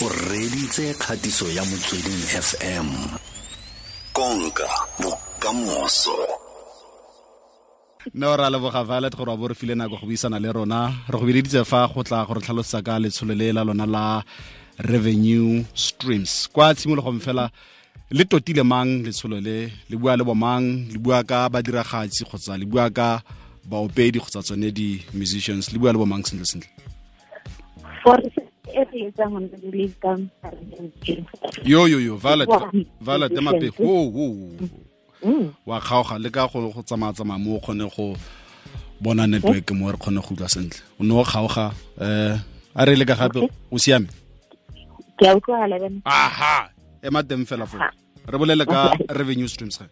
o reditse kgatiso ya motsweding fm konka bokamoso. Nne o ra leboga valet gore wa bo re file nako go buisana le rona. Re go bileditse fa go tla gore tlhalosetsa ka letsholo le la lona la revenue streams. Kwa tshimologong fela le totile mang letsholo le? Le bua le bomang le bua ka badiragatsi kgotsa le bua ka baopedi kgotsa tsone di-musicians? Le bua le bomang sentle sentle yo yo yo valet valet mape ho ho wa kgaoga le ka go go tsamaya tsamaya mo o kgone go bona network mo re kgone go utlwa sentle. O ne o kgaoga um a re le ka gape o siame? Aha ema teng fela fo re bolele ka revenue streams ga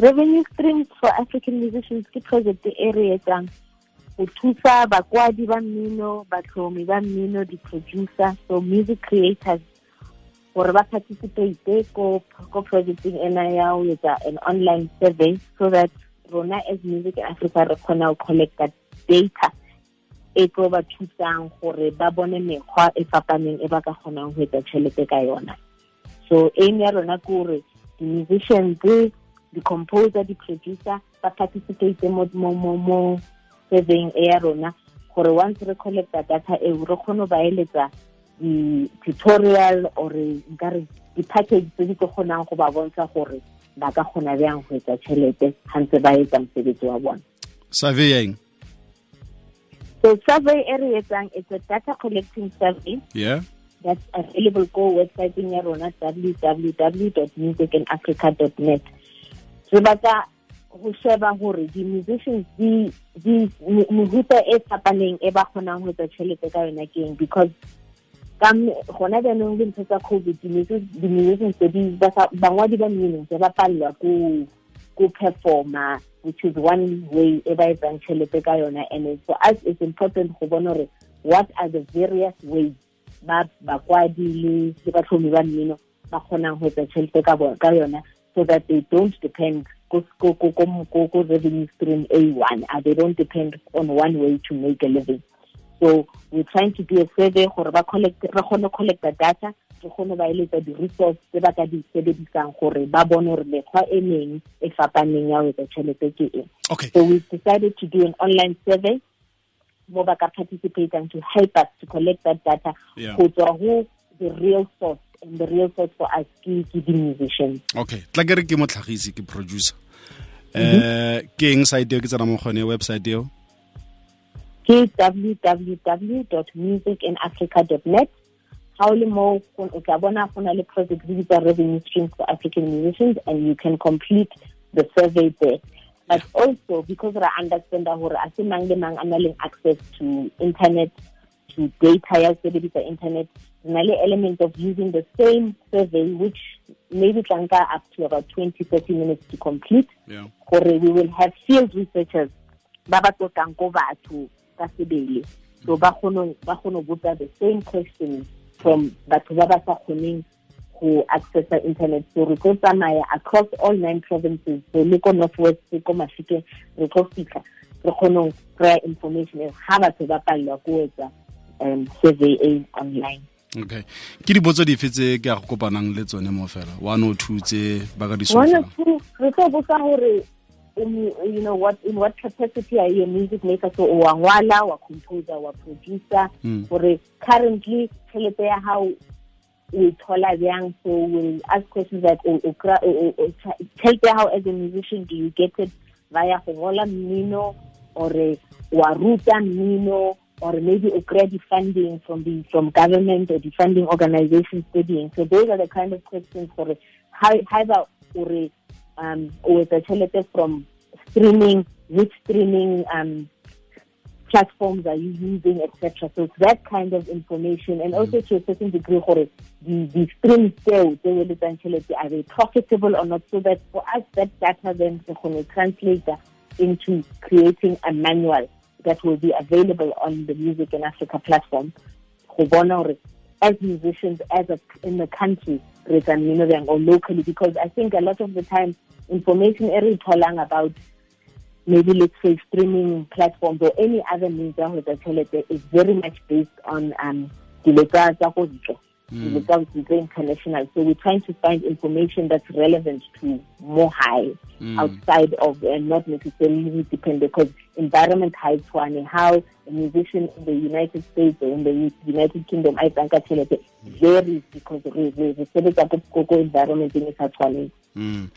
revenue streams for african musicians ke project e re etsang go thusa bakwadi ba mmino batlhomi ba mmino di-producer so music creators gore ba participate ko ko projecting ena ya go etsa an online survey so that rona as music africa re kgona go collecta data e tlo ba thusang gore ba bone mekgwa e fapaneng e ba ka kgonang go etsa tšhelete ka yona. So aim ya rona ke gore di-musicians di-composer di-producer ba participate mo mo mo surveying e ya rona gore once re collecta data eo re kgone ba eletsa di-tutorial or nkare di-package tse di tlo kgonang go ba bontsha gore ba ka kgona bjang go etsa tšhelete gantse ba etsa mosebetsi wa bona. Survey ya eng? So survey e re etsang it's a data collecting survey. Yeah. That's available ko websiteng ya rona www musicinafrica net. Re batla go sheba gore di-musicians di mehuta e fapaneng e ba kgonang go etsa tšhelete ka yona ke eng? Because gona jaanong le ntho tsa covid di-musicians bangwadi ba mmino tse ba palelwa ko performa which is one way e ba etsang tšhelete ka yona. And for us it's important go bona gore what are the various ways ba bakwadi le batlhomi ba mmino ba kgonang go etsa tšhelete ka yona so that they don't depend revenue stream A1 uh, they don't depend on one way to make a living. So we're trying to do a survey gore ba collect re kgone collecta data re kgone ba eletsa di-resource tse ba ka di sebedisang gore ba bone gore mekgwa e meng e fapaneng ya go etsa tšhelete ke eng. Okay. So we've decided to do an online survey mo ba ka participatang to help us to collect that data Yeah. go tswa go the real source and the real source for us ke ke di-musicians okay tla ke re ke motlhagisi ke producer. Um ke eng site eo? Ke tsena mo kgone website eo? Ke www musicinafrica net. Ga o le mo o tla bona go na le project le bitsa revenue streams for african musicians and you can complete the survey there. But also because re understanda gore a se mang le mang a na access to internet to data ya sebedisa internet re na le element of using the same survey which maybe tla nka up to about 20 30 minutes to complete. Yeah. We will have field researchers ba ba tlotlang ko batho ka sebele. So ba kgone ba kgone go botsa the same questions from batho ba ba sa kgoneng go accessa internet. So re tlo tsamaya across all nine provinces so le ko northwest ko mafikeng re tlo fitlha re kgone go kry-a information ga batho ba palelwa ko etsa um survey e online. Okay. Ke dipotso dife tse ke a go kopanang le tsone mo fela? One or two tse ba ka di one or solofang two. Re tlo botsa gore you know what in what capacity are you a music maker so wa ngwala wa composer wa producer. Mm. gore currently tšhelete ya gago o e thola jang? So will ask questions that tšhelete ya gago as a musician do you get it via go ngola mmino? Or wa ruta mmino or maybe o kry funding from the from government or the funding organizations studying so those are the kind of questions gore haeba ore um o etsa tšhelete from streaming which streaming um platforms are you using, etc. So it's that kind of information, and also to a certain degree, gore the the streams there, they will eventually are they profitable or not? So that for us, that data then translate that into creating a manual that will be available on the Music in Africa platform. As musicians, as a, in the country, or locally, because I think a lot of the time, information e re tholang about maybe let's say streaming platforms or any other means the is very much based on um, dilo tsa the tsa international so we're trying to find information that's relevant to Mohai mm. outside of and not necessarily dependent because environment high tshwane how a musician in the United States or in the United Kingdom I think actually varies because the service ko ko environment e sa Mm.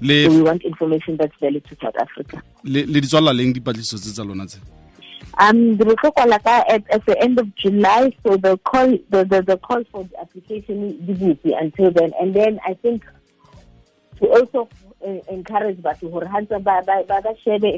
le so we want information that's valid to South Africa. le le di leng dipatlisiso tse tsa lona tse Um, the Rukokwala at, at the end of July, so the call the, the, the call for the application will be until then. And then I think to also uh, encourage batho gore ha ntse ba shebe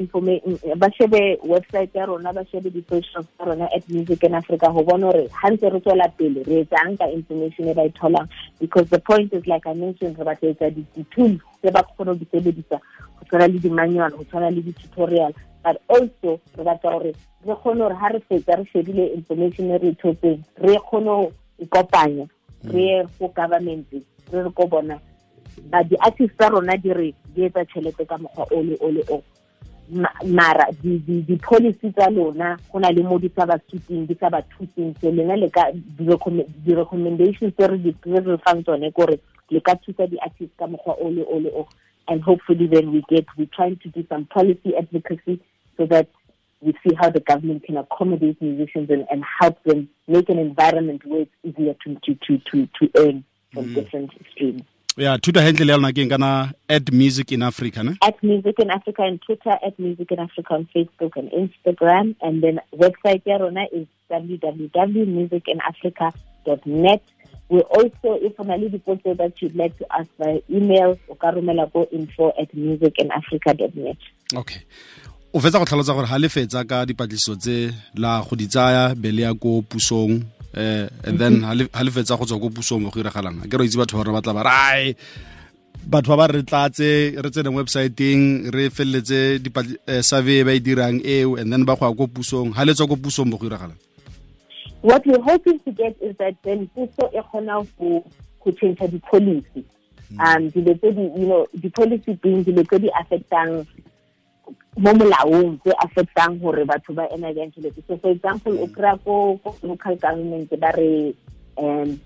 ba shebe website ya rona ba shebe di social tsa rona at music in africa go bona gore ha ntse re tswela pele re etsang ka information e ba e tholang. Because the point is like i mentioned re batla etsa di-tools tse ba kgona go di sebedisa go tshwana le di-manual go tshwana le di-tutorial. But also re batla gore re kgone gore ha re fetsa re shebile information e re thotseng re kgone go ikopanya re ye go government re re ko bona ba di-artist tsa rona di re di etsa tšhelete ka mokgwa o le o le o. Mara di-policy tsa lona go na le mo di sa ba suting di sa ba thuseng so lena le ka di-recommendations tse re re fang tsone kore le ka thusa di-artist ka mokgwa o le o le o. And hopefully then we get we're trying to do some policy advocacy so that we see how the government can accommodate musicians and, and help them make an environment where it's easier to to to to, to earn from mm. different streams ya thuto handle ya lona ke kana at music in africa ne? At music in africa on twitter at music in africa on facebook and instagram. And then website ya rona is www.musicinafrica.net we also if on a dipotso that you'd like to ask by email o ka romela go info at musicinafrica.net okay. O fetsa go tlhalotsa gore ha le fetsa ka dipatlisiso tse la go di tsaya bele ya ko pusong eh and then ha le fetsa go tswa ko pusong mo go iragalang. Ke re itse batho ba re batla ba rai batho ba ba re tlatse re tsene websiteng re feleletse survey ba e dirang eo and then ba go ya ko pusong. Ha le tswa ko pusong mo go iragalang. What we're hoping to get is that then puso e kgona go go change the policy um dilo tse di you know di policy being dilo tse di affectang mo molaong tse affectang gore batho ba ena jang tšhelete. So for example o kry-a ko local government ba re um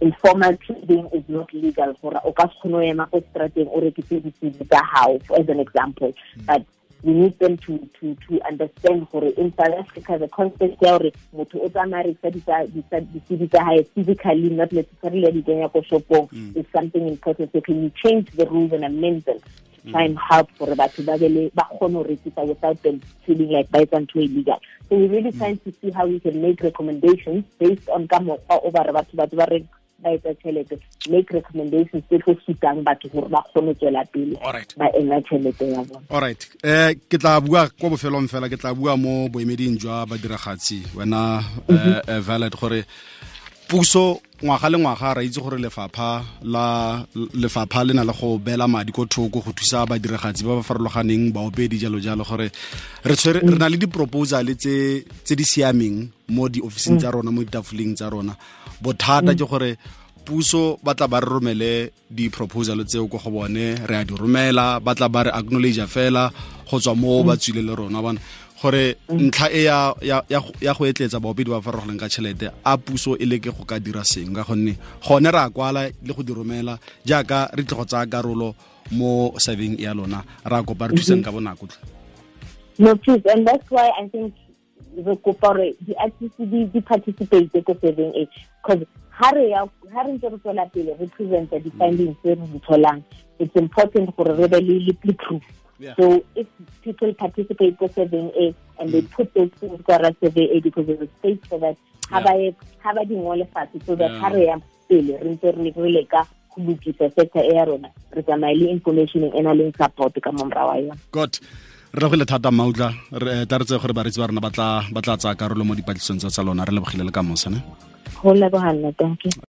informal trading is not legal gore o ka se kgone o ema ko strateng o rekise tsa gago as an example. But we need them to to to understand gore in South Africa the concept ya gore motho o tsamaya rekisa di-cd tsa gae physically not necessarily a di kenya ko shopong is something important. So can you change the rules and amend them try and help gore batho ba bele ba kgone go rekisa without them feeling like ba etsa ntho illegal so we're really trying to see how we can make recommendations based on ka mokgwa o ba re batho batho ba re ba etsa tšhelete make recommendations tse tlo sutang batho gore ba kgone tswela pele ba ena tšhelete ya bona. Alright. Eh ke tla bua kwa bofelong fela ke tla bua mo boemeding jwa badiragatsi. Wena uh, valid gore puso ngwaga le ngwaga ra itse gore lefapha la lefapha le na le go bela madi ko thoko go thusa badiragatsi ba ba farologaneng baopedi jalo jalo gore re tshwere re na le di-proposal tse tse di siameng mo di-officing tsa rona mo ditafoleng tsa rona. Bothata ke gore puso ba tla ba re romele di-proposal tseo ko go bone re a di romela ba tla ba re acknowledge fela go tswa mo ba tswile le rona bana gore ntlha e ya, ya, ya go etletsa baopedi ba farologaneng ka tšhelete a puso e leke go ka dira seng? Ka gonne gone re a kwala le go di romela jaaka re tle go tsaya karolo mo serving ya lona re a kopa re thuseng ka bonako no please and that's why i think re kopa gore di-artist di participate ko serving a because ha re ha re ntse re tswela pele re presenta di-findings tse re di tholang it's important gore re be le proof Yeah. So if people participate for survey A and they put those things for survey A because there's a space for that, have I have I been all so that ha re ya pele re ntse re re leka go lokisa sector e ya rona re tsamaye le information e na leng support ka momra wa yona good re go le thata mautla re ta re tse gore baretsi ba rona ba tla tsaya karolo mo dipatlisong tsa lona re lebogile le ka mosane go leboganna thank you